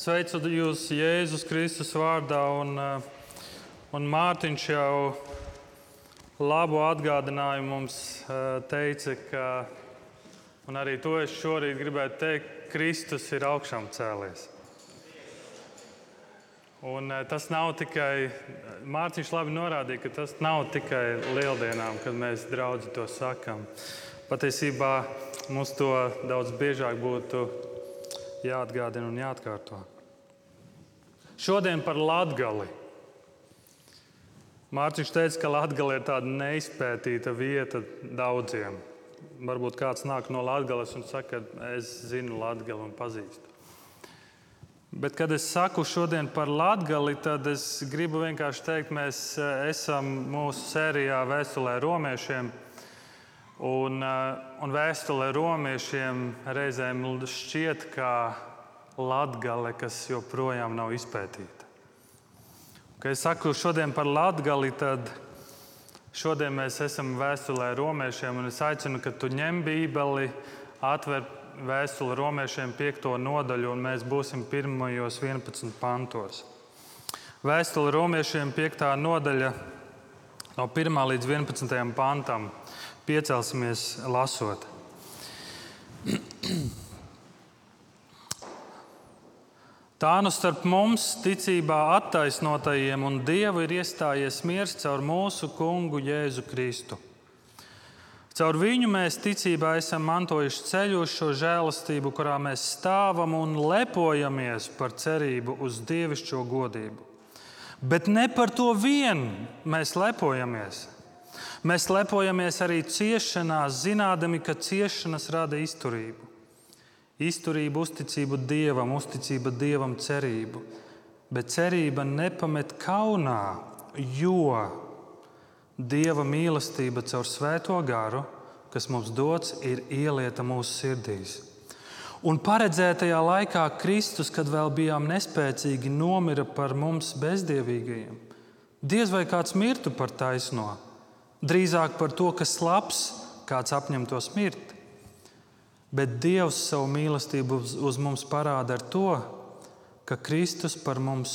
Sveicu jūs Jēzus Kristus vārdā, un, eh, un Mārtiņš jau labu atgādinājumu mums eh, teica, ka, un arī to es šorīt gribētu teikt, Kristus ir augšām cēlies. Un eh, tas nav tikai, Mārtiņš labi norādīja, ka tas nav tikai lieldienām, kad mēs draudzi to sakam. Patiesībā mums to daudz biežāk būtu jāatgādina un jāatkārto. Šodien par Latviju. Mārcis teica, ka Latvija ir tāda neizpētīta vieta daudziem. Varbūt kāds nāk no Latvijas un saka, ka es zinu Latviju un pazīstu. Bet, kad es saku šodien par Latviju, tad es gribu vienkārši teikt, mēs eh, esam mūsu sērijā Vēstulē romiešiem. Un, eh, un vēstule romiešiem reizēm šķiet kā latgale, kas joprojām nav izpētīta. Kad es saku šodien par latgali, tad šodien mēs esam vēstulē romiešiem. Es aicinu, ka tu ņem bībeli, atver vēstuli romiešiem piekto nodaļu, un mēs būsim pirmajos 11 pantos. Vēstule romiešiem piektā nodaļa no 1 līdz 11 pantam piecelsimies lasot. Tā nu starp mums, ticībā attaisnotajiem un Dievu, ir iestājies miers caur mūsu kungu Jēzu Kristu. Caur viņu mēs ticībā esam mantojuši ceļu uz šo žēlastību, kurā mēs stāvam un lepojamies par cerību uz dievišķo godību. Bet ne par to vien mēs lepojamies. Mēs lepojamies arī ciešanās, zinādami, ka ciešanas rada izturību. Izturība, uzticība dievam, uzticība dievam, cerību. Bet cerība nepamet kaunā, jo dieva mīlestība caur svēto garu, kas mums dots, ir ielieta mūsu sirdīs. Un paredzētajā laikā Kristus, kad vēl bijām nespēcīgi, nomira par mums bezdievīgajiem. Diez vai kāds mirtu par taisnību Drīzāk par to, kas labs, kāds apņemtos mirt. Bet Dievs savu mīlestību uz, uz mums parāda ar to, ka Kristus par mums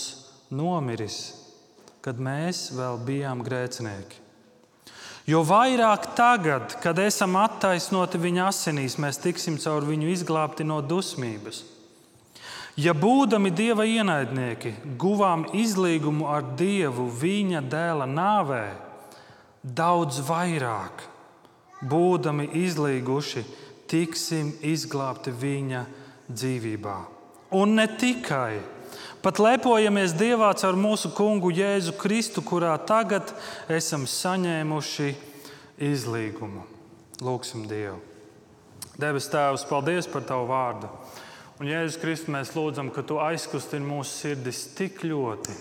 nomiris, kad mēs vēl bijām grēcinieki. Jo vairāk tagad, kad esam attaisnoti viņa asinīs, mēs tiksim caur viņu izglābti no dusmības. Ja būdami dieva ienaidnieki, guvām izlīgumu ar Dievu viņa dēla nāvē, daudz vairāk, būdami izlīguši, tiksim izglābti viņa dzīvībā. Un ne tikai, pat lepojamies Dievā caur mūsu kungu Jēzu Kristu, kurā tagad esam saņēmuši izlīgumu. Lūksim Dievu. Debes Tēvs, paldies par Tavu vārdu. Un Jēzus Kristus, mēs lūdzam, ka Tu aizkustini mūsu sirdis tik ļoti,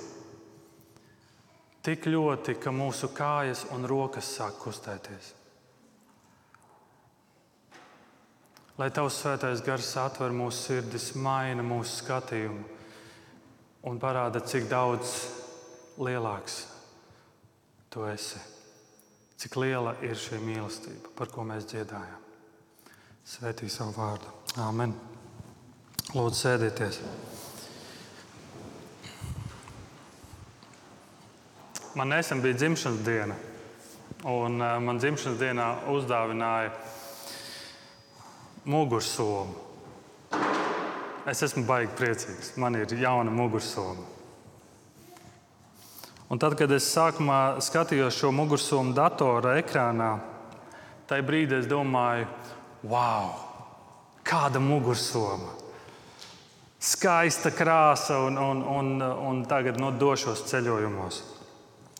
tik ļoti, ka mūsu kājas un rokas sāk kustēties. Lai Tavs svētais gars atver mūsu sirdis, maina mūsu skatījumu un parāda, cik daudz lielāks Tu esi. Cik liela ir šī mīlestība, par ko mēs dziedājam. Svētī savu vārdu. Āmen. Lūdzu, sēdieties! Man nesen bija dzimšanas diena, un uh, man dzimšanas dienā uzdāvināja mugursoma. Es esmu baigi priecīgs. Man ir jauna mugursoma. Un tad, kad es sākumā skatījos šo mugursomu datora ekrānā, tajā brīdī es domāju, wow, kāda mugursoma! Skaista krāsa, un, un, un, un tagad no došos ceļojumos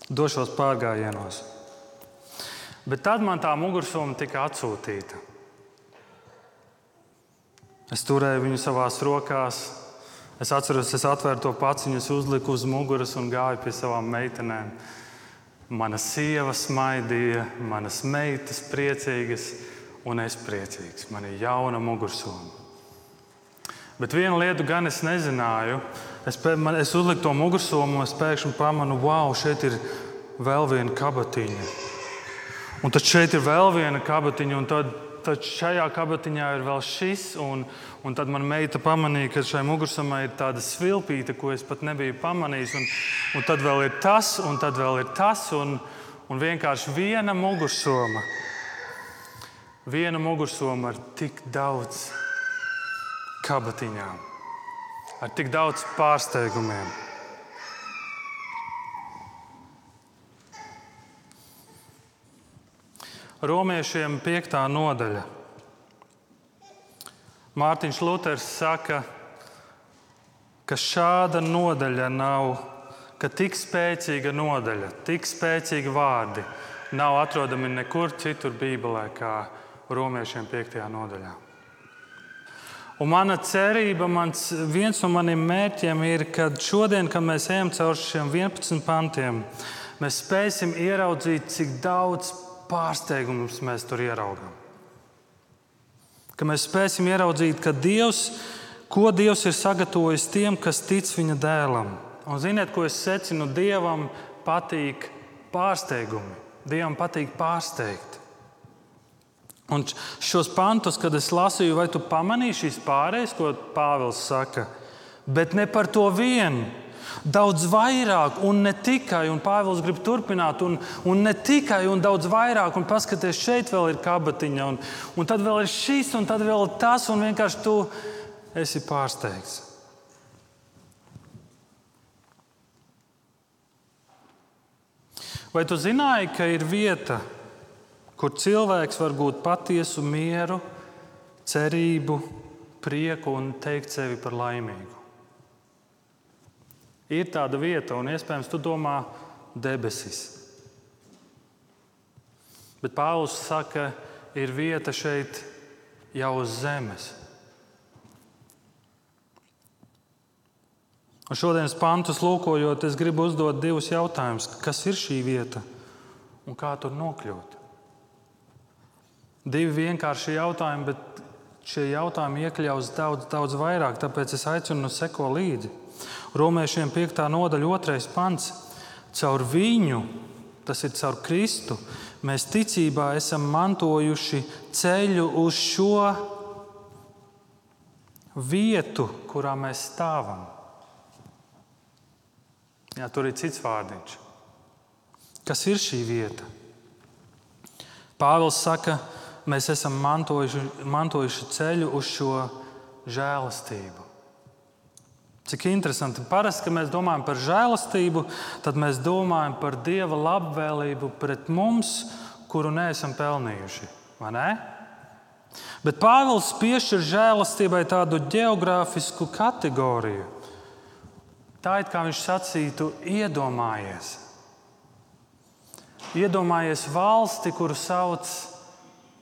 došos pārgājienos. Bet tad man tā mugursoma tika atsūtīta. Es turēju viņu savās rokās. Es atceros, es atvēru to paciņu, uzliku uz muguras un gāju pie savām meitenēm. Mana sieva smaidīja, manas meitas priecīgas, un es priecīgs. Man ir jauna mugursoma. Bet vienu lietu gan es nezināju, Es, man, es uzliku to mugursomu, un es pēkšņi pamanu, wow, šeit ir vēl viena kabatiņa. Un tad šeit ir vēl viena kabatiņa, un tad tad šajā kabatiņā ir vēl šis. Un, un tad man meita pamanīja, ka šai mugursamai ir tāda svilpīta, ko es pat nebiju pamanījis. Un, un tad vēl ir tas, un tad vēl ir tas. Un, un vienkārši viena mugursoma. Viena mugursoma ar tik daudz kabatiņām, ar tik daudz pārsteigumiem. Romiešiem 5. nodaļa. Mārtiņš Luters saka, ka šāda nodaļa nav, ka tik spēcīga nodaļa, tik spēcīgi vārdi nav atrodami nekur citur Bībelē, kā Romiešiem 5. nodaļā. Un mana cerība, mans, viens no maniem mērķiem ir, ka šodien, kad mēs ejam cauri šiem 11 pantiem, mēs spēsim ieraudzīt, cik daudz pārsteigumus mēs tur ieraugām. Ka mēs spēsim ieraudzīt, ka Dievs, ko Dievs ir sagatavojis tiem, kas tic Viņa dēlam. Un ziniet, ko es secinu? Dievam patīk pārsteigumi. Dievam patīk pārsteigt. Un šos pantus, kad es lasīju, vai tu pamanīji šīs pārējas, ko Pāvils saka, bet ne par to vienu daudz vairāk, un ne tikai, un Pāvils grib turpināt, un, un ne tikai, un daudz vairāk, un paskatieties, šeit vēl ir kabatiņa, un, un tad vēl ir šis, un tad vēl tas, un vienkārši tu esi pārsteigts. Vai tu zināji, ka ir vieta, kur cilvēks var būt patiesu mieru, cerību, prieku un teikt sevi par laimīgu? Ir tāda vieta, un iespējams, tu domā, debesis. Bet Pāvils saka, ir vieta šeit jau uz zemes. Un šodienas pantus lūkojot, es gribu uzdot divus jautājumus. Kas ir šī vieta un kā tur nokļūt? Divi vienkārši jautājumi, bet šie jautājumi iekļaus daudz, daudz vairāk, tāpēc es aicinu seko līdzi. Romiešiem 5. nodaļa, 2. pants. Caur viņu, tas ir caur Kristu, mēs ticībā esam mantojuši ceļu uz šo vietu, kurā mēs stāvam. Jā, tur ir cits vārdiņš. Kas ir šī vieta? Pāvils saka, mēs esam mantojuši, mantojuši ceļu uz šo žēlastību. Cik interesanti. Parasti, kad mēs domājam par žēlastību, tad mēs domājam par Dieva labvēlību pret mums, kuru neesam pelnījuši. Bet Pāvils piešķir žēlastībai tādu geogrāfisku kategoriju. Tā ir kā viņš sacītu, iedomājies. Iedomājies valsti, kuru sauc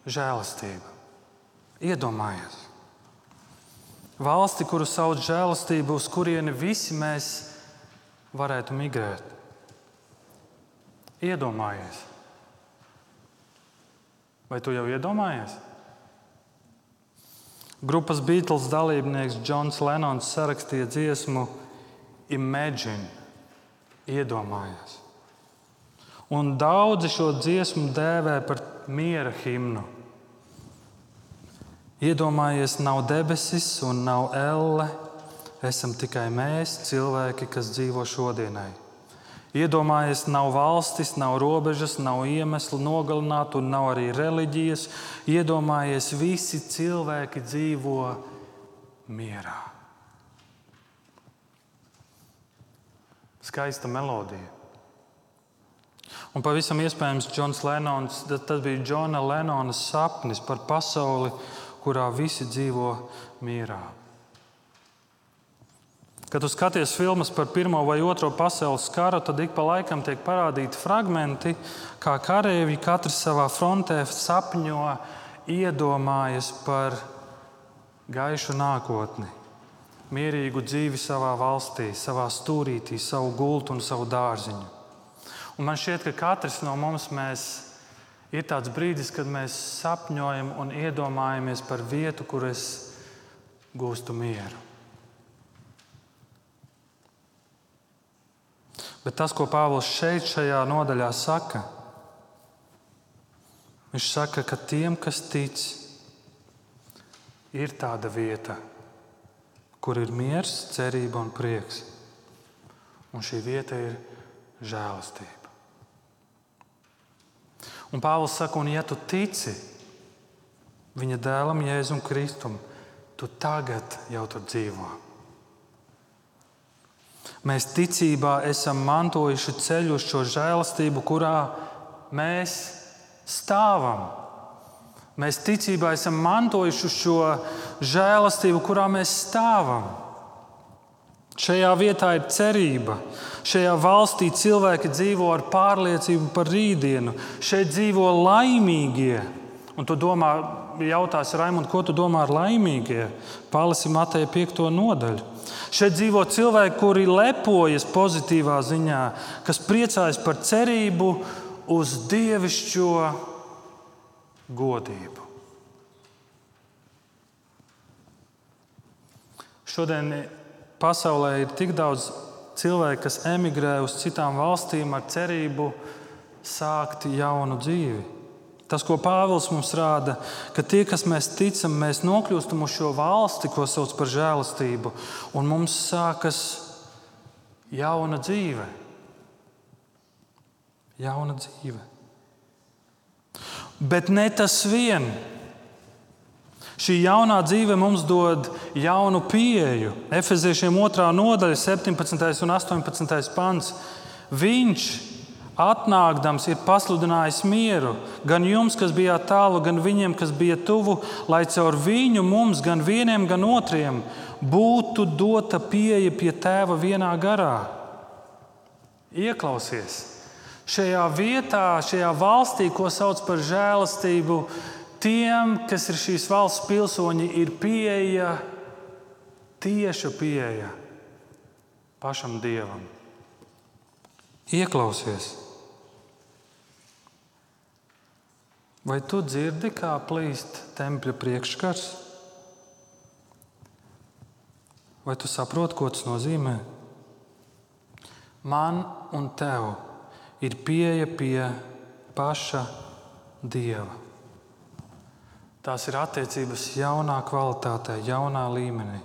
žēlastība. Iedomājies valsti, kuru sauc žēlastību, uz kurieni visi mēs varētu migrēt. Iedomājies, vai tu jau iedomājies? Grupas Beatles dalībnieks Džons Lenons sarakstīja dziesmu Imagine, iedomājies. Un daudzi šo dziesmu dēvē par miera himnu. Iedomājies, nav debesis un nav elle. Esam tikai mēs, cilvēki, kas dzīvo šodienai. Iedomājies, nav valstis, nav robežas, nav iemeslu nogalināt, un nav arī reliģijas. Iedomājies, visi cilvēki dzīvo mierā. Skaista melodija. Un pavisam iespējams, Džons Lenons, tas bija Džona Lenona sapnis par pasauli, kurā visi dzīvo mierā. Kad tu skaties filmas par Pirmo vai Otro pasaules karu, tad ik pa laikam tiek parādīti fragmenti, kā karavīri katrs savā frontē sapņo, iedomājas par gaišu nākotni, mierīgu dzīvi savā valstī, savā stūrītī, savu gultu un savu dārziņu. Un man šķiet, ka katrs no mums mēs ir tāds brīdis, kad mēs sapņojam un iedomājamies par vietu, kur es gūstu mieru. Bet tas, ko Pāvils šeit, šajā nodaļā saka, viņš saka, ka tiem, kas tic, ir tāda vieta, kur ir miers, cerība un prieks. Un šī vieta ir žēlastība. Un Pāvils saka, un ja tu tici viņa dēlam, Jēzum Kristum, tu tagad jau tur dzīvo. Mēs ticībā esam mantojuši ceļu uz šo žēlastību, kurā mēs stāvam. Mēs ticībā esam mantojuši šo žēlastību, kurā mēs stāvam. Šajā vietā ir cerība. Šajā valstī cilvēki dzīvo ar pārliecību par rītdienu. Šeit dzīvo laimīgie. Un tu domā, jautās, Raimond, ko tu domā ar laimīgie? Pālesim Mateja 5. nodaļu. Šeit dzīvo cilvēki, kuri lepojas pozitīvā ziņā, kas priecājas par cerību uz dievišķo godību. Šodien pasaulē ir tik daudz cilvēku, kas emigrē uz citām valstīm ar cerību sākt jaunu dzīvi. Tas, ko Pāvils mums rāda, ka tie, kas mēs ticam, mēs nokļūstam uz šo valsti, ko sauc par žēlastību, un mums sākas jauna dzīve. Jauna dzīve. Bet ne tas vien. Šī jaunā dzīve mums dod jaunu pieeju. Efeziešiem 2. nodaļa, 17. un 18. pants. Viņš atnākdams ir pasludinājis mieru gan jums, kas bijāt tālu, gan viņiem, kas bija tuvu, lai caur viņu mums, gan vieniem, gan otriem, būtu dota pieeja pie tēva vienā garā. Ieklausies! Šajā vietā, šajā valstī, ko sauc par žēlastību, tiem, kas ir šīs valsts pilsoņi, ir pieeja, tieša pieeja pašam dievam. Ieklausies! Vai tu dzirdi, kā plīst tempļa priekškars? Vai tu saproti, ko tas nozīmē? Man un tev ir pieeja pie paša Dieva. Tās ir attiecības jaunā kvalitātē, jaunā līmenī.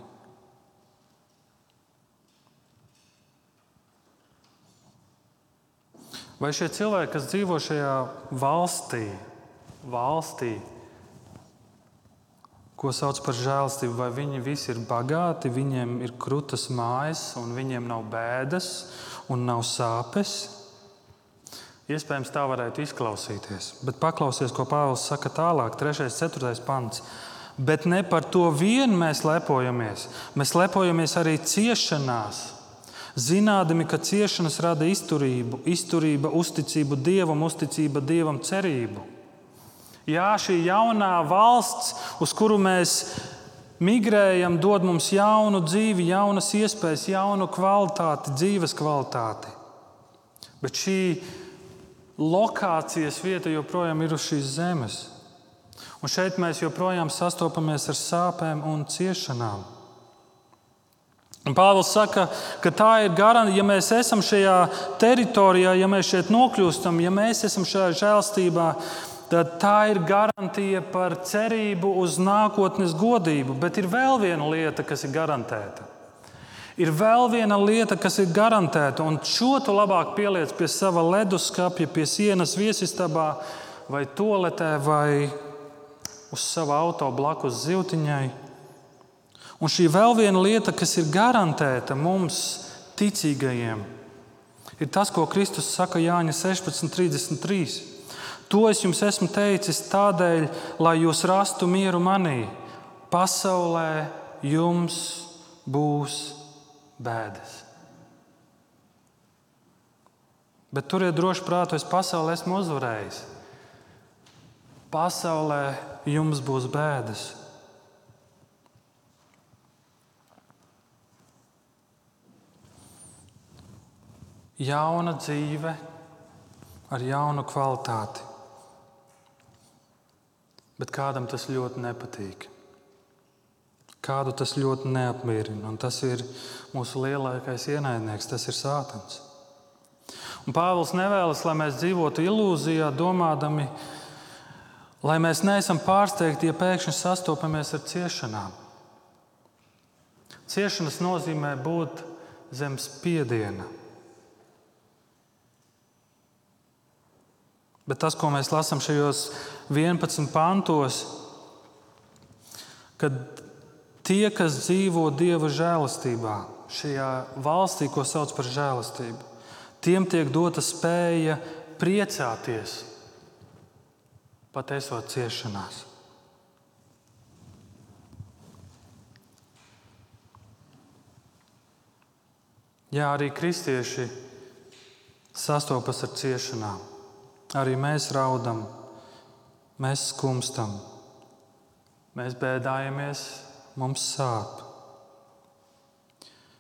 Vai šie cilvēki, kas dzīvo šajā valstī, valstī, ko sauc par žēlstību, vai viņi visi ir bagāti, viņiem ir krūtis mājas, un viņiem nav bēdas un nav sāpes? Iespējams, tā varētu izklausīties. Bet paklausies, ko Pāvils saka tālāk, 3. un 4. pants. Bet ne par to vien mēs lepojamies. Mēs lepojamies arī ciešanās, zinādami, ka ciešanas rada izturību, izturība, uzticību Dievam, uzticība Dievam, cerību. Jā, šī jaunā valsts, uz kuru mēs migrējam, dod mums jaunu dzīvi, jaunas iespējas, jaunu kvalitāti, dzīves kvalitāti. Bet šī lokācijas vieta joprojām ir uz šīs zemes. Un šeit mēs joprojām sastopamies ar sāpēm un ciešanām. Un Pāvils saka, ka tā ir garantija, ja mēs esam šajā teritorijā, ja mēs šeit nokļūstam, ja mēs esam šajā žēlstībā, tad tā ir garantija par cerību uz nākotnes godību. Bet ir vēl viena lieta, kas ir garantēta. Ir vēl viena lieta, kas ir garantēta, un šo tu labāk pieliec pie sava leduskapja, pie sienas viesistabā, vai toaletē, vai uz sava auto blakus zīltiņai. Un šī vēl viena lieta, kas ir garantēta mums, ticīgajiem, ir tas, ko Kristus saka Jāņa 16,33. To es jums esmu teicis tādēļ, lai jūs rastu mieru manī. Pasaulē jums būs bēdas. Bet turiet droši prātu, es pasaulē esmu uzvarējis. Pasaulē jums būs bēdas. Jauna dzīve ar jaunu kvalitāti. Bet kādam tas ļoti nepatīk. Kādu tas ļoti neapmierina. Tas ir mūsu lielākais ienaidnieks, tas ir Sātans. Un Pāvils nevēlas, lai mēs dzīvotu ilūzijā, domādami, Lai mēs neesam pārsteigti, ja pēkšņi sastopamies ar ciešanām. Ciešanas nozīmē būt zem spiediena. Bet tas, ko mēs lasām šajos 11 pantos, kad tie, kas dzīvo Dieva žēlastībā, šajā valstī, ko sauc par žēlastību, tiem tiek dota spēja priecāties pat esot ciešanās. Jā, arī kristieši sastopas ar ciešanām. Arī mēs raudam, mēs skumstam, mēs bēdājamies, mums sāp.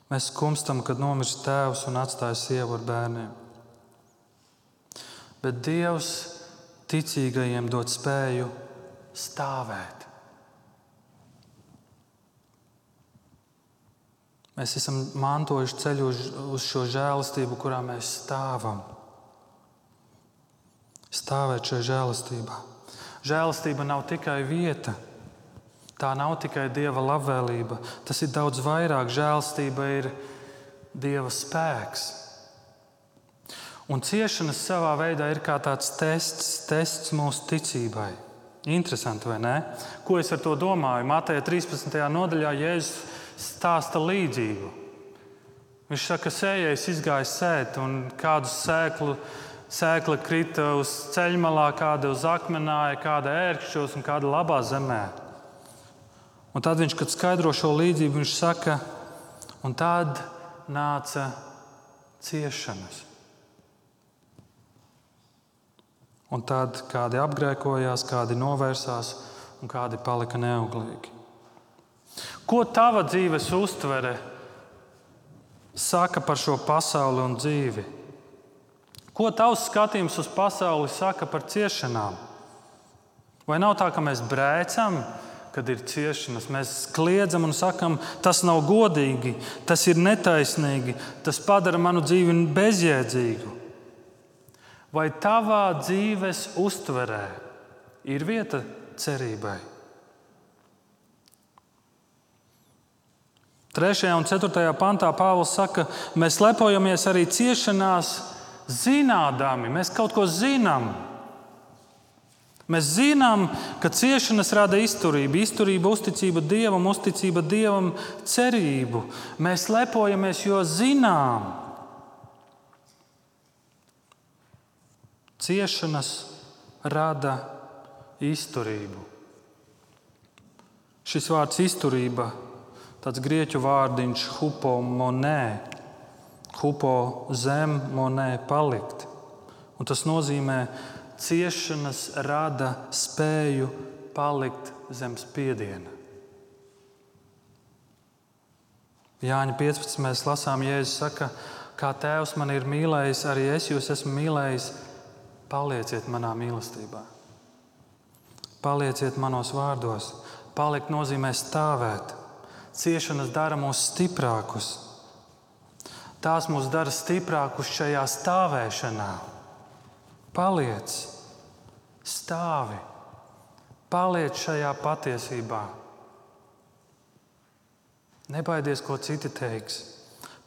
Mēs skumstam, kad nomirst tēvs un atstāja sievu ar bērniem. Bet Dievs ticīgajiem dod spēju stāvēt. Mēs esam mantojuši ceļu uz, šo žēlastību, kurā mēs stāvam. Stāvēt šajā žēlastībā. Žēlastība nav tikai vieta, tā nav tikai dieva labvēlība. Tas ir daudz vairāk. Žēlastība ir dieva spēks. Un ciešanas savā veidā ir kā tāds tests, tests mūsu ticībai. Interesanti, vai ne? Ko es ar to domāju? Mateja 13. nodaļā Jēzus stāsta līdzību. Viņš saka, ka sējais izgāja sēt, un kādu sēklu, sēkla krita uz ceļmalā, kāda uz akmenāja, kāda ērkšķos un kāda labā zemē. Un tad viņš, kad skaidro šo līdzību, viņš saka, un tad nāca ciešanas. Un tad kādi apgrēkojās, kādi novērsās un kādi palika neauglīgi. Ko tava dzīves uztvere saka par šo pasauli un dzīvi? Ko tavs skatījums uz pasauli saka par ciešanām? Vai nav tā, ka mēs brēcam, kad ir ciešanas, mēs kliedzam un sakam, tas nav godīgi, tas ir netaisnīgi, tas padara manu dzīvi bezjēdzīgu? Vai tavā dzīves uztverē ir vieta cerībai? 3. un 4. pantā Pāvils saka, mēs lepojamies arī ciešanās, zinādami, mēs kaut ko zinām. Mēs zinām, ka ciešanas rada izturību, izturība, uzticība Dievam, uzticība Dievam, cerību. Mēs lepojamies, jo zinām, Ciešanas rada izturību. Šis vārds izturība, tāds grieķu vārdiņš hupo monē, hupo zem monē palikt. Un tas nozīmē, ciešanas rada spēju palikt zem spiediena. Jāņa 15. mēs lasām, Jēzus saka, kā Tēvs man ir mīlējis, arī es jūs esmu mīlējis Palieciet manā mīlestībā. Palieciet manos vārdos. Palikt nozīmē stāvēt. Ciešanas dara mūs stiprākus. Tās mūs dara stiprākus šajā stāvēšanā. Paliec, stāvi, paliec šajā patiesībā. Nebaidies, ko citi teiks.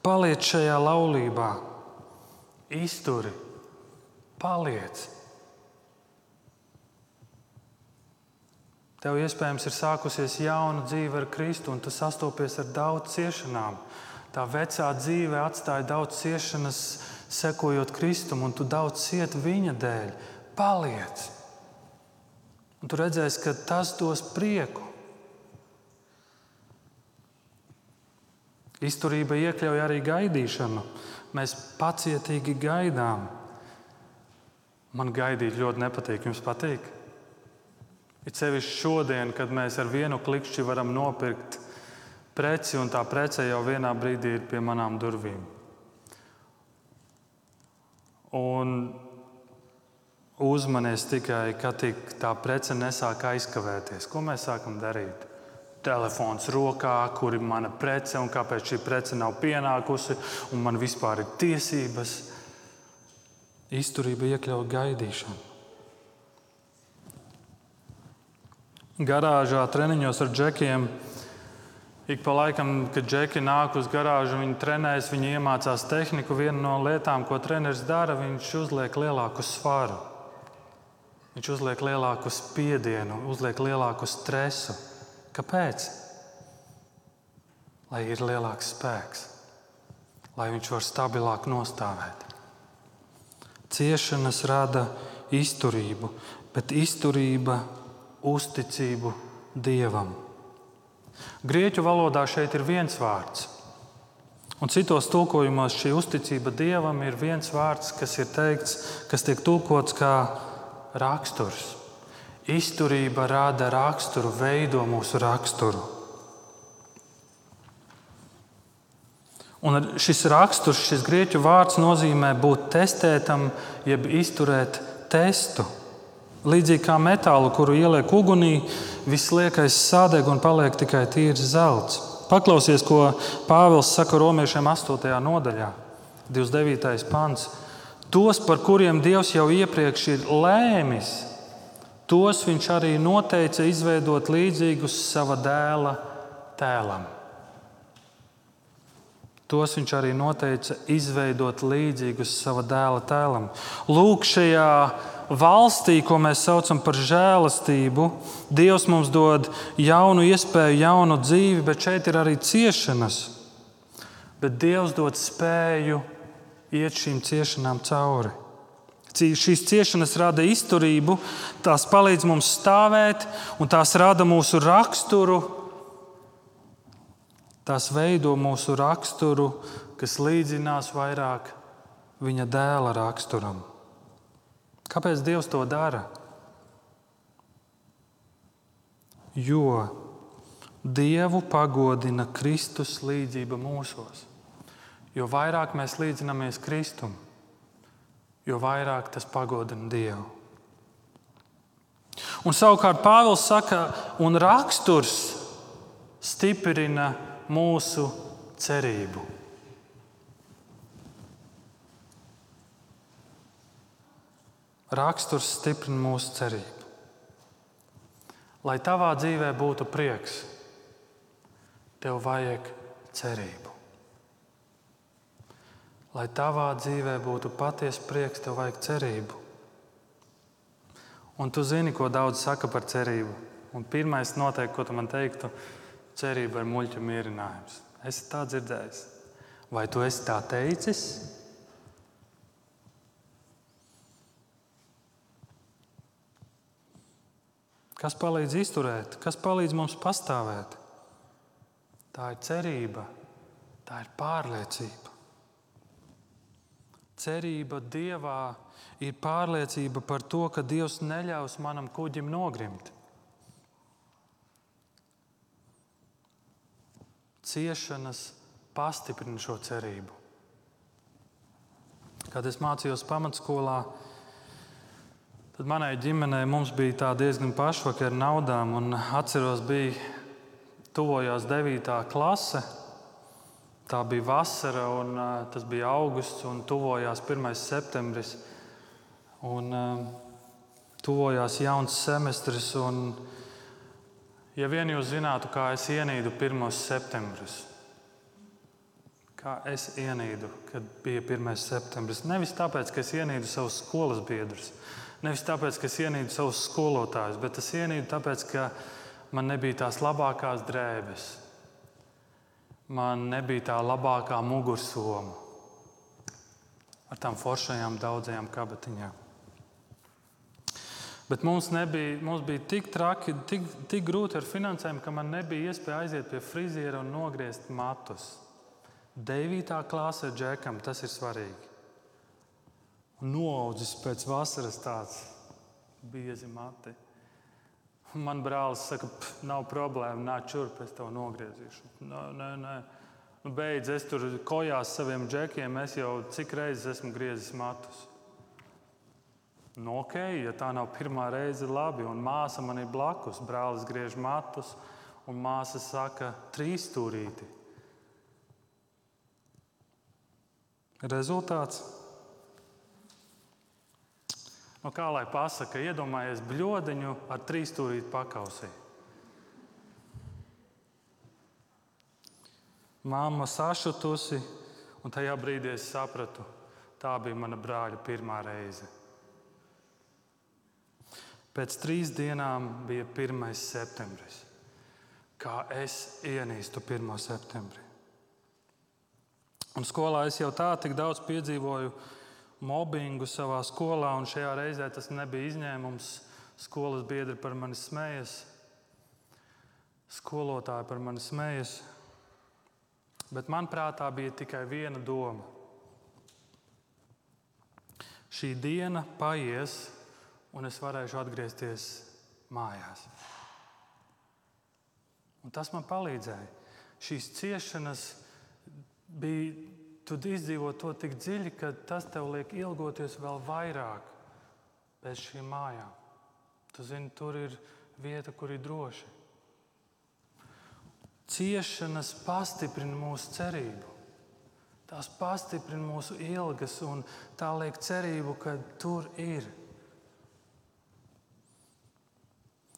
Paliec šajā laulībā, izturi Paliec! Tev iespējams ir sākusies jauna dzīve ar Kristu, un tu sastopies ar daudz ciešanām. Tā vecā dzīve atstāja daudz ciešanas, sekojot Kristum, un tu daudz cieti viņa dēļ. Paliec! Un tu redzēsi, ka tas dos prieku. Izturība iekļauj arī gaidīšanu. Mēs pacietīgi gaidām. Man gaidīt ļoti nepatīk. Jums patīk? Ir sevišķi šodien, kad mēs ar vienu klikšķi varam nopirkt preci, un tā prece jau vienā brīdī ir pie manām durvīm. Un uzmanies tikai, kad tā prece nesāk aizkavēties. Ko mēs sākam darīt? Telefons rokā, kur ir mana prece, un kāpēc šī prece nav pienākusi, un man vispār ir tiesības. Izturība iekļauj gaidīšanu. garāžā treniņos ar džekiem. Ik pa laikam, kad džeki nāk uz garāžu, viņi trenējas, viņi iemācās tehniku. Viena no lietām, ko treneris dara, viņš uzliek lielāku svaru. Viņš uzliek lielāku spiedienu, uzliek lielāku stresu. Kāpēc? Lai ir lielāks spēks, lai viņš var stabilāk nostāvēt. Ciešanas rada izturību, bet izturība uzticību Dievam. Grieķu valodā šeit ir viens vārds. Un citos tulkojumos šī uzticība Dievam ir viens vārds, kas ir teikts, kas tiek tulkots kā raksturs. Izturība rada raksturu, veido mūsu raksturu. Un šis raksturs, šis grieķu vārds nozīmē būt testētam, jeb izturēt testu. Līdzīgi kā metālu, kuru ieliek ugunī, viss liekais sādeg un paliek tikai tīrs zelts. Paklausies, ko Pāvils saka romiešiem 8. nodaļā, 29. pants. Tos, par kuriem Dievs jau iepriekš ir lēmis, tos viņš arī noteica izveidot līdzīgus sava dēla tēlam. Tos viņš arī noteica izveidot līdzīgus sava dēla tēlam. Lūk, šajā valstī, ko mēs saucam par žēlastību, Dievs mums dod jaunu iespēju, jaunu dzīvi, bet šeit ir arī ciešanas. Bet Dievs dod spēju iet šīm ciešanām cauri. Šīs ciešanas rada izturību, tās palīdz mums stāvēt, un tās rada mūsu raksturu. Tās veido mūsu raksturu, kas līdzinās vairāk viņa dēla raksturam. Kāpēc Dievs to dara? Jo Dievu pagodina Kristus līdzība mūsos. Jo vairāk mēs līdzinamies Kristum, jo vairāk tas pagodina Dievu. Un savukārt Pāvils saka, un raksturs stiprina mūsu cerību. Raksturs stiprina mūsu cerību. Lai tavā dzīvē būtu prieks, tev vajag cerību. Lai tavā dzīvē būtu patiesa prieks, tev vajag cerību. Un tu zini, ko daudz saka par cerību. Un pirmais, noteikti, ko tu man teiktu, cerība ir muļķa mierinājums. Es tā dzirdēju. Vai tu esi tā teicis? Kas palīdz izturēt, kas palīdz mums pastāvēt? Tā ir cerība, tā ir pārliecība. Cerība Dievā ir pārliecība par to, ka Dievs neļaus manam kuģim nogrimt. Ciešanas pastiprina šo cerību. Kad es mācījos pamatskolā, Tad manai ģimenei bija diezgan pašvaka ar naudām. Atceros, bija tuvojās 9. klase. Tā bija vasara, un uh, tas bija augusts, un tuvojās 1. septembris. Un, uh, tuvojās jauns semestris. Un, ja vien jūs zinātu, kā es ienīdu 1. septembrus, kā es ienīdu, kad bija 1. septembris. Nevis tāpēc, ka es ienīdu savus skolas biedrus, Nevis tāpēc, ka es ienīdu savus skolotājus, bet es ienīdu tāpēc, ka man nebija tās labākās drēbes. Man nebija tā labākā mugursoma ar tām foršajām daudzajām kabatiņām. Bet mums, nebija, mums bija tik traki, tik, tik grūti ar finansējumu, ka man nebija iespēja aiziet pie friziera un nogriezt matus. 9. klasē džekam tas ir svarīgi noaudzis pēc vasaras tāds biezi mati. Man brālis saka, nav problēma, nāc šurp, es tev nogriezīšu. Nē, nē, nē. Nu, beidz, es tur kojās saviem džekiem, es jau cik reizes esmu griezis matus. Nu, ok, ja tā nav pirmā reize, labi. Un māsa man ir blakus. Brālis griež matus, un māsa saka, trīs stūrīti. Rezultāts Nu, kā lai pasakā, iedomājies bludiņu ar trīsstūrītu pakausī. Māma sašutusi, un tajā brīdī es sapratu, tā bija mana brāļa pirmā reize. Pēc trīs dienām bija 1. septembris. Kā es ienīstu 1. septembrī? Un skolā es jau tā tik daudz piedzīvoju mobbingu savā skolā, un šajā reizē tas nebija izņēmums. Skolas biedri par mani smējas, skolotāji par mani smējas. Bet man prātā bija tikai viena doma. Šī diena paies, un es varēšu atgriezties mājās. Un tas man palīdzēja. Šīs ciešanas bija, tu izdzīvo to tik dziļi, ka tas tev liek ilgoties vēl vairāk pēc šīm mājām. Tu zini, tur ir vieta, kur ir droši. Ciešanas pastiprina mūsu cerību. Tās pastiprina mūsu ilgas un tā liek cerību, ka tur ir.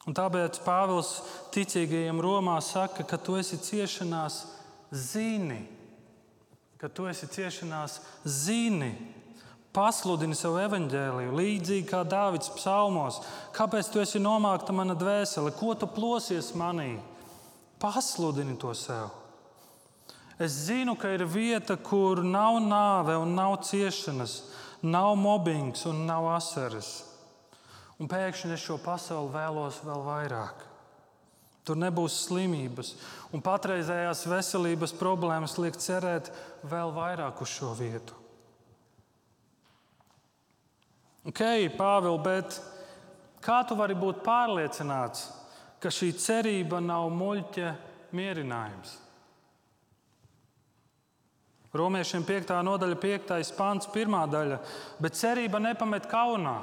Un tāpēc Pāvils ticīgajiem Romā saka, ka tu esi ciešanās zini, ka tu esi ciešanās zini, pasludini savu evaņģēliju, līdzīgi kā Dāvids psalmos. Kāpēc tu esi nomākta mana dvēsele, ko tu plosies manī? Pasludini to sev. Es zinu, ka ir vieta, kur nav nāve un nav ciešanas, nav mobbings un nav asaras. Un pēkšņi es šo pasauli vēlos vēl vairāk. Tur nebūs slimības, un patreizējās veselības problēmas liek cerēt vēl vairāk uz šo vietu. Ok, Pāvils, bet kā tu vari būt pārliecināts, ka šī cerība nav muļķa mierinājums. Romiešiem 5. nodaļa, 5. pāns, 1. daļa. Bet cerība nepamet kaunā.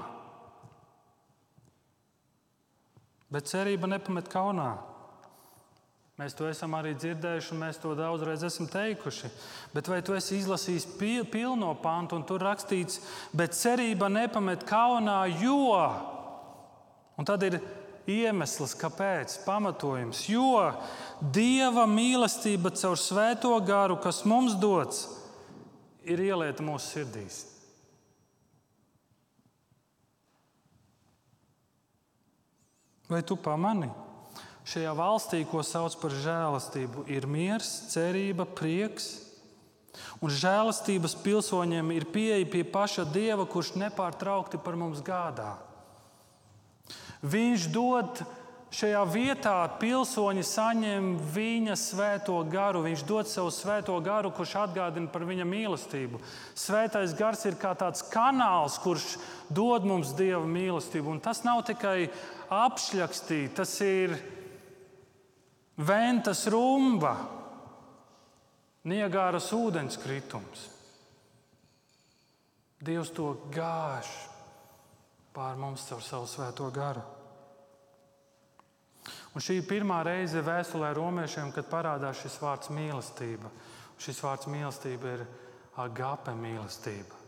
Bet cerība nepamet kaunā. Mēs to esam arī dzirdējuši, un mēs to daudzreiz esam teikuši. Bet vai tu esi izlasījis pilno pāntu, un tur rakstīts, bet cerība nepamet kaunā, jo. Un tad ir iemesls, kāpēc, pamatojums. Jo Dieva mīlestība caur svēto garu, kas mums dots, ir ielieta mūsu sirdīs. Vai tu pamani? Šajā valstī, ko sauc par žēlastību, ir miers, cerība, prieks. Un žēlastības pilsoņiem ir pieeja pie paša Dieva, kurš nepārtraukti par mums gādā. Viņš dod šajā vietā, pilsoņi saņem viņa svēto garu. Viņš dod savu svēto garu, kurš atgādina par viņa mīlestību. Svētais gars ir kā tāds kanāls, kurš dod mums dieva mīlestību. Un tas nav tikai apšļakstīt, tas ir ventas rumba, niegāras ūdenskritums. Dievs to gāž pār mums caur savu svēto garu. Un šī ir pirmā reize vēstulē romiešiem, kad parādās šis vārds mīlestība. Šis vārds mīlestība ir agape mīlestība.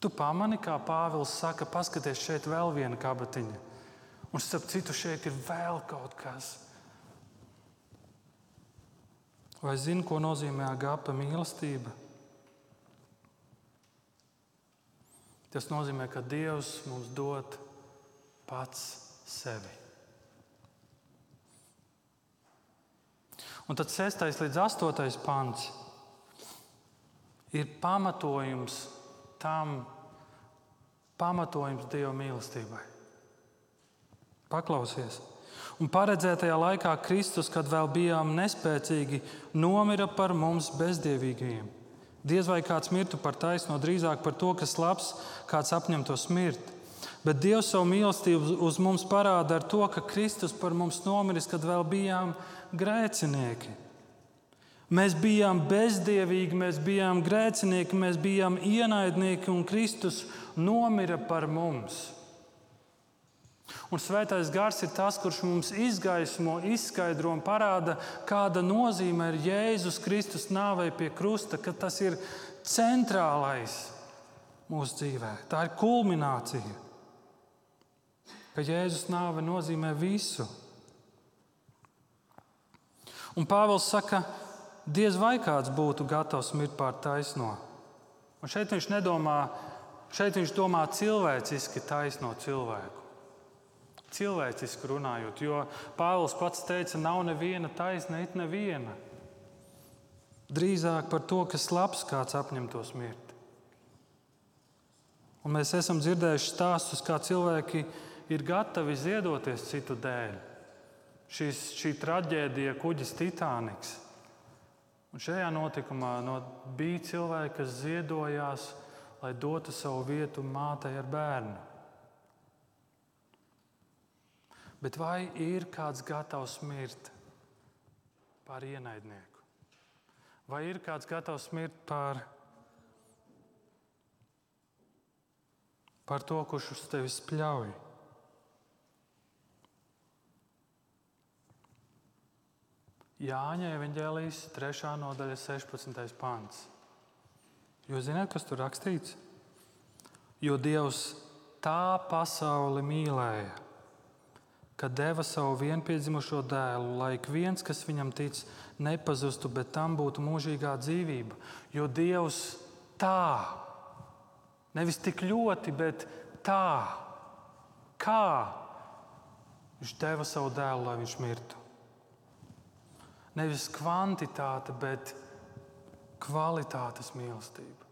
Tu pamani, kā Pāvils saka, paskaties, šeit vēl viena kabatiņa. Un starp citu, šeit ir vēl kaut kas. Vai zini, ko nozīmē agape mīlestība? Tas nozīmē, ka Dievs mums dod pats sevi. Un tad 6. līdz 8. pāns ir pamatojums tam, pamatojums Dieva mīlestībai. Paklausies! Un paredzētajā laikā Kristus, kad vēl bijām nespēcīgi, nomira par mums bezdievīgajiem. Diez vai kāds mirtu par taisno, drīzāk par to, kas labs, kāds apņemtos mirt. Bet Dievs savu mīlestību uz mums parāda ar to, ka Kristus par mums nomiris, kad vēl bijām grēcinieki. Mēs bijām bezdievīgi, mēs bijām grēcinieki, mēs bijām ienaidnieki, un Kristus nomira par mums. Un svētais gars ir tas, kurš mums izgaismo, izskaidro un parāda, kāda nozīme ir Jēzus Kristus nāvei pie krusta, ka tas ir centrālais mūsu dzīvē. Tā ir kulminācija. Ka Jēzus nāve nozīmē visu. Un Pāvils saka, diez vai kāds būtu gatavs mirt pār taisno. Un šeit viņš nedomā, šeit viņš domā cilvēciski taisno cilvēku. Cilvēciski runājot, jo Pāvils pats teica, nav neviena taisna, it neviena. Drīzāk par to, kas labs kāds apņemtos mirt. Un mēs esam dzirdējuši stāstus, kā cilvēki ir gatavi ziedoties citu dēļ. Šis, šī traģēdija, kuģis Titaniks. Un šajā notikumā no, bija cilvēki, kas ziedojās, lai dotu savu vietu mātei ar bērnu. Bet vai ir kāds gatavs mirt par ienaidnieku? Vai ir kāds gatavs mirt par par to, kurš uz tevi spļauj. Jāņa evanģēlijas 3. nodaļa, 16. pāns. Jo zināt, kas tur rakstīts? Jo Dievs tā pasauli mīlēja, ka deva savu vienpiedzimušo dēlu, lai ik viens, kas viņam tic, nepazustu, bet tam būtu mūžīgā dzīvība. Jo Dievs tā Nevis tik ļoti, bet tā, kā viņš deva savu dēlu, lai viņš mirtu. Nevis kvantitāte, bet kvalitātes mīlestība.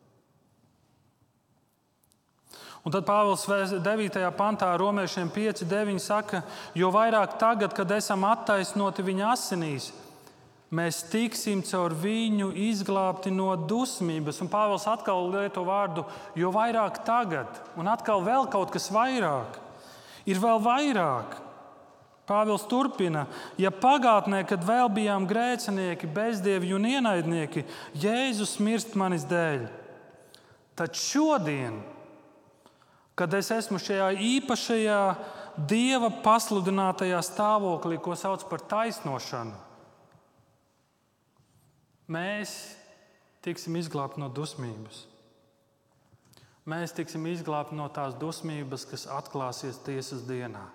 Un tad Pāvils 9. pantā, Romiešiem 5, 9 saka, jo vairāk tagad, kad esam attaisnoti viņa asinīs, mēs tiksim caur viņu izglābti no dusmības. Un Pāvils atkal lieto vārdu, jo vairāk tagad, un atkal vēl kaut kas vairāk. Ir vēl vairāk. Pāvils turpina, ja pagātnē, kad vēl bijām grēcinieki, bezdievi un ienaidnieki, Jēzus mirst manis dēļ. Tad šodien, kad es esmu šajā īpašajā Dieva pasludinātajā stāvoklī, ko sauc par taisnošanu, Mēs tiksim izglābti no dusmības. Mēs tiksim izglābti no tās dusmības, kas atklāsies tiesas dienā.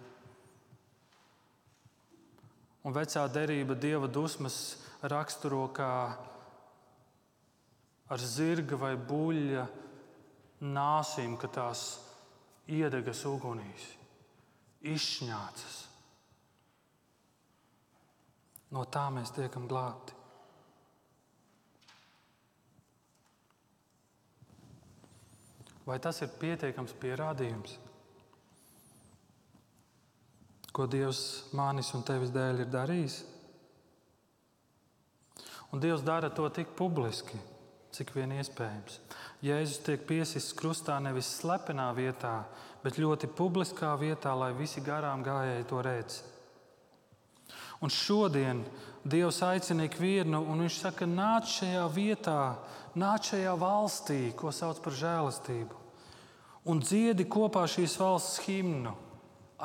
Un vecā derība dieva dusmas raksturo kā ar zirga vai buļļa nāsīm, ka tās iedegas ugunīs, izšņācas. No tā mēs tiekam glābti. Vai tas ir pietiekams pierādījums, ko Dievs manis un tevis dēļ ir darījis? Un Dievs dara to tik publiski, cik vien iespējams. Jēzus tiek piesists krustā nevis slepenā vietā, bet ļoti publiskā vietā, lai visi garām gājēji to redz. Un šodien Dievs aicina ikvienu, un Viņš saka, nāc šajā vietā, nāc šajā valstī, ko sauc par žēlastību un dziedi kopā šīs valsts himnu,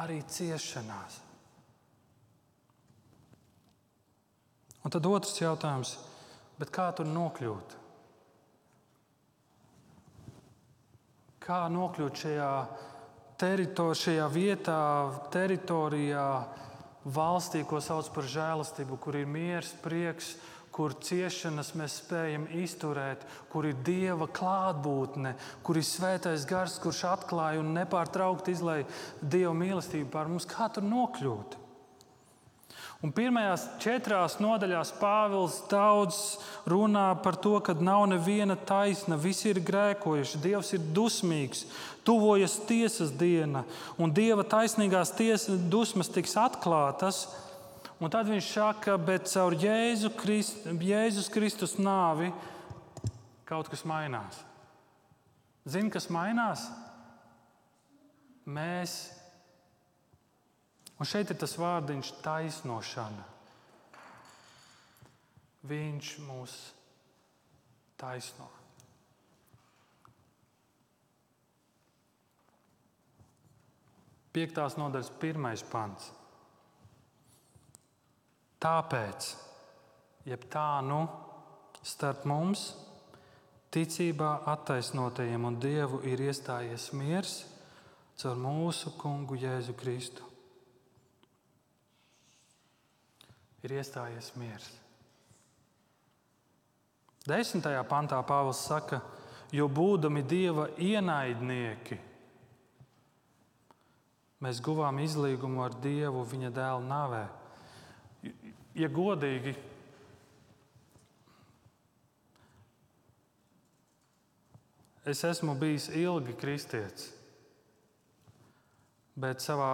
arī ciešanās. Un tad otrs jautājums, kā tur nokļūt? Kā nokļūt šajā, teritor, šajā vietā, teritorijā, valstī, ko sauc par žēlastību, kur ir miers, prieks, kur ciešanas mēs spējam izturēt, kur ir Dieva klātbūtne, kur ir svētais gars, kurš atklāja un nepārtraukti izlaiž Dieva mīlestību pār mums, kā tur nokļūt. Un pirmajās četrās nodaļās Pāvils daudz runā par to, ka nav neviena taisna, visi ir grēkojuši, Dievs ir dusmīgs, tuvojas tiesas diena, un Dieva taisnīgās tiesas dusmas tiks atklātas. Un tad viņš saka, bet caur Jēzu Christ, Jēzus Kristus nāvi kaut kas mainās. Zini, kas mainās? Mēs, un šeit ir tas vārdiņš taisnošana. Viņš mūs taisno. Piektās nodaļas pirmais pants. Tāpēc, jeb tā nu, starp mums, ticībā attaisnotajiem un Dievu ir iestājies miers caur mūsu kungu Jēzu Kristu. Ir iestājies miers. Desmitajā pantā Pāvils saka, jo būdami dieva ienaidnieki, mēs guvām izlīgumu ar Dievu viņa dēla nāvē. Ja godīgi, es esmu bijis ilgi kristietis, bet savā,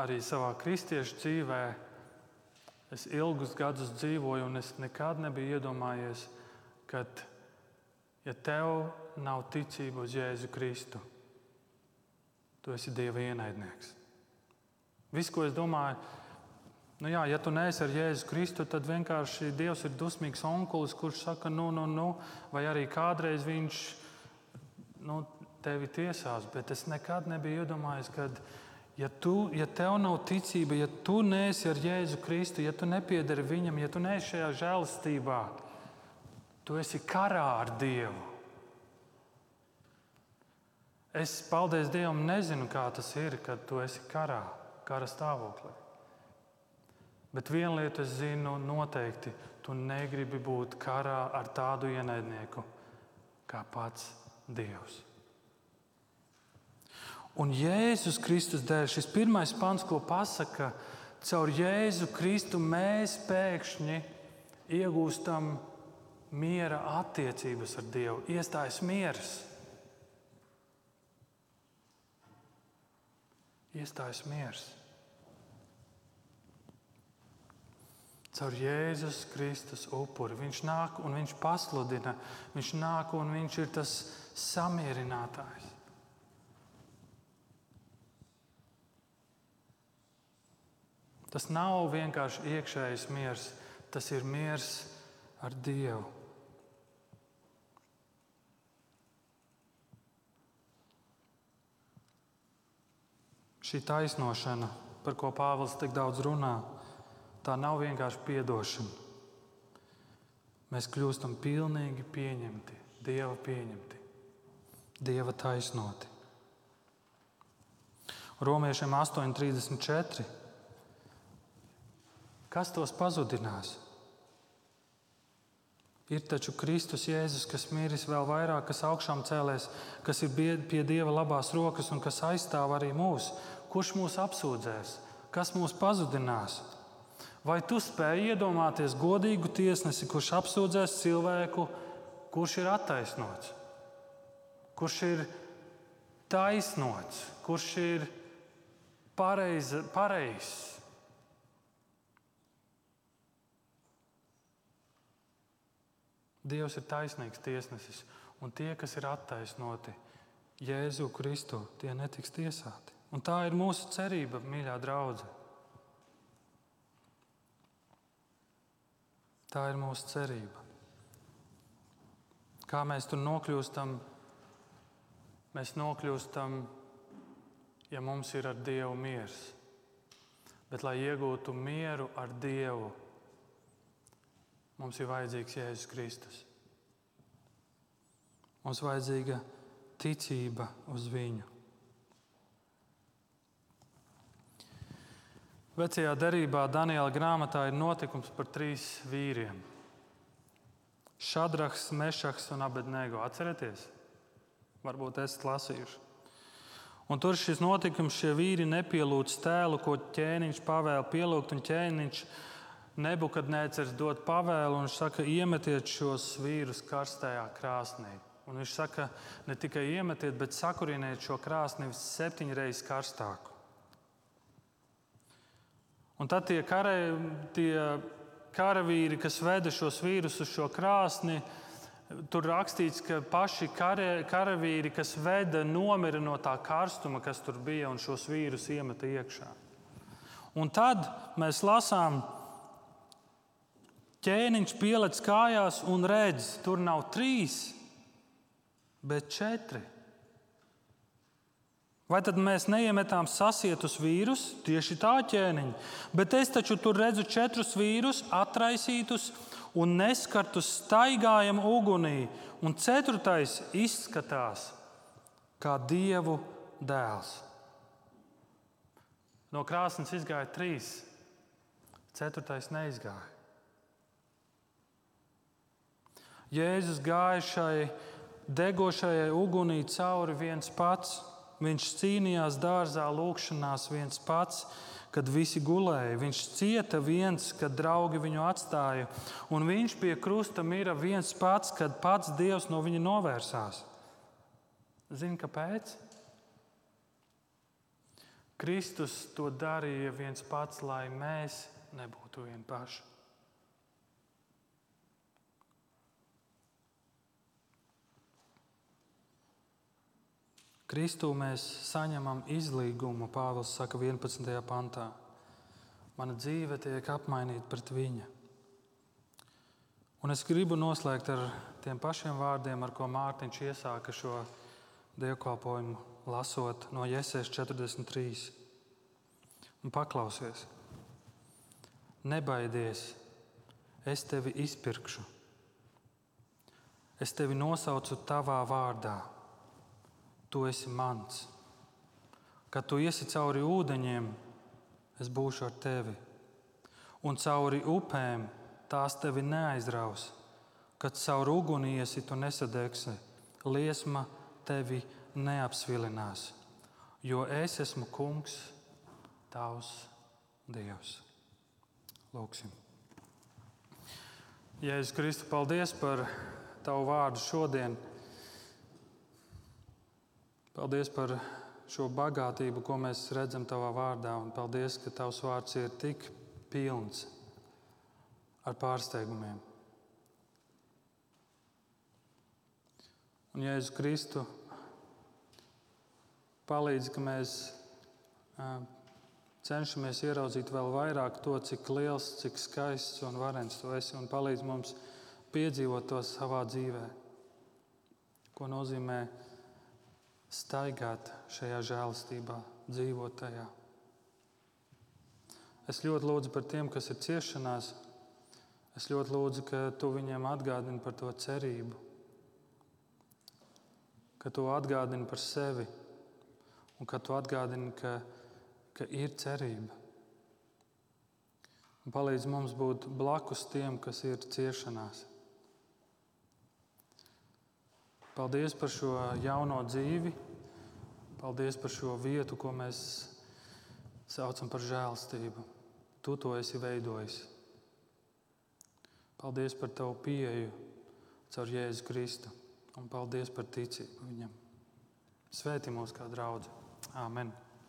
arī savā kristiešu dzīvē es ilgus gadus dzīvoju, un es nekad nebiju iedomājies, ka, ja tev nav ticība uz Jēzu Kristu, tu esi Dieva ienaidnieks. Viss, ko es domāju, nu jā, ja tu neesi ar Jēzu Kristu, tad vienkārši Dievs ir dusmīgs onkulis, kurš saka, nu, nu, nu, vai arī kādreiz viņš nu, tevi tiesās. Bet es nekad nebiju iedomājies, ka, ja, tu, ja tev nav ticība, ja tu neesi ar Jēzu Kristu, ja tu nepiedari viņam, ja tu neesi šajā žēlastībā, tu esi karā ar Dievu. Es, paldies Dievam, nezinu, kā tas ir, kad tu esi karā, kara stāvoklī. Bet vienu lietu es zinu noteikti. Tu negribi būt karā ar tādu ienaidnieku kā pats Dievs. Un Jēzus Kristus dēļ šis pirmais pants, ko pasaka, caur Jēzu Kristu mēs pēkšņi iegūstam miera attiecības ar Dievu, iestājas miers. iestājas miers. Caur Jēzus Kristus upuri. Viņš nāk un viņš pasludina, viņš nāk un viņš ir tas samierinātājs. Tas nav vienkārši iekšējs miers, tas ir miers ar Dievu. Šī taisnošana, par ko Pāvils tik daudz runā, tā nav vienkārši piedošana. Mēs kļūstam pilnīgi pieņemti, Dieva pieņemti, Dieva taisnoti. Romiešiem 8,34. Kas tos pazudinās? Ir taču Kristus Jēzus, kas miris vēl vairāk, kas augšām cēlēs, kas ir pie Dieva labās rokas un kas aizstāv arī mūsu kurš mūs apsūdzēs, kas mūs pazudinās? Vai tu spēj iedomāties godīgu tiesnesi, kurš apsūdzēs cilvēku, kurš ir attaisnots, kurš ir taisnots, kurš ir pareiz, pareizs? Dievs ir taisnīgs tiesnesis, un tie, kas ir attaisnoti Jēzu Kristu, tie netiks tiesāti. Un tā ir mūsu cerība, mīļā draudzene. Tā ir mūsu cerība. Kā mēs tur nokļūstam? Mēs nokļūstam, ja mums ir ar Dievu miers. Bet, lai iegūtu mieru ar Dievu, mums ir vajadzīgs Jēzus Kristus. Mums vajadzīga ticība uz Viņu. Vecajā derībā Daniela grāmatā ir notikums par trīs vīriem. Šadrahs, Mešaks un Abednego. Atcerieties, varbūt esat lasījuši. Un tur šis notikums, šie vīri nepielūdz tēlu, ko ķēniņš pavēla pielūgt, un ķēniņš nebukadnēcers dod pavēlu, un saka, iemetiet šos vīrus karstajā krāsnī. Un viņš saka, ne tikai iemetiet, bet sakuriniet šo krāsni septiņreiz karstāku. Un tad tie, kare, tie karavīri, kas veda šos vīrus uz šo krāsni, tur rakstīts, ka paši kare, karavīri, kas veda, nomira no tā karstuma, kas tur bija, un šos vīrus iemeta iekšā. Un tad mēs lasām, ķēniņš pielec kājās un redz, tur nav trīs, bet četri. Vai tad mēs neiemetām sasietus vīrus, tieši tā ķēniņa, bet es taču tur redzu četrus vīrus, atraisītus un neskartus staigājam ugunī, un ceturtais izskatās kā dievu dēls. No krāsnes izgāja trīs, ceturtais neizgāja. Jēzus gāja šai degošajai ugunī cauri viens pats. Viņš cīnījās dārzā, lūkšanās viens pats, kad visi gulēja. Viņš cieta viens, kad draugi viņu atstāja. Un viņš pie krusta mira viens pats, kad pats Dievs no viņa novērsās. Zini, kāpēc? Kristus to darīja viens pats, lai mēs nebūtu vieni paši. Kristū mēs saņemam izlīgumu, Pāvils saka 11. pantā. Mana dzīve tiek apmainīta pret viņa. Un es gribu noslēgt ar tiem pašiem vārdiem, ar ko Mārtiņš iesāka šo dievkalpojumu, lasot no Jēzus 43. Un paklausies, nebaidies, es tevi izpirkšu. Es tevi nosaucu tavā vārdā tu esi mans. Kad tu iesi cauri ūdeņiem, es būšu ar tevi, un cauri upēm tās tevi neaizraus. Kad cauri uguni iesi, tu nesadegsi, liesma tevi neapsvilinās, jo es esmu kungs, tavs Dievs. Lūksim. Jēzus Kristu, paldies par tavu vārdu šodien. Paldies par šo bagātību, ko mēs redzam tavā vārdā. Un paldies, ka tavs vārds ir tik pilns ar pārsteigumiem. Un Jēzus Kristu palīdz, ka mēs cenšamies ieraudzīt vēl vairāk to, cik liels, cik skaists un varens tu esi, un palīdz mums piedzīvot to savā dzīvē. Ko nozīmē staigāt šajā žēlastībā, dzīvot tajā. Es ļoti lūdzu par tiem, kas ir ciešanās. Es ļoti lūdzu, ka tu viņiem atgādini par to cerību, ka tu atgādini par sevi un ka tu atgādini, ka, ka ir cerība. Un palīdz mums būt blakus tiem, kas ir ciešanās. Paldies par šo jauno dzīvi. Paldies par šo vietu, ko mēs saucam par žēlstību. Tu to esi veidojis. Paldies par tavu pieeju caur Jēzu Kristu un paldies par ticību viņam. Svētī mūs kā draugu. Āmen!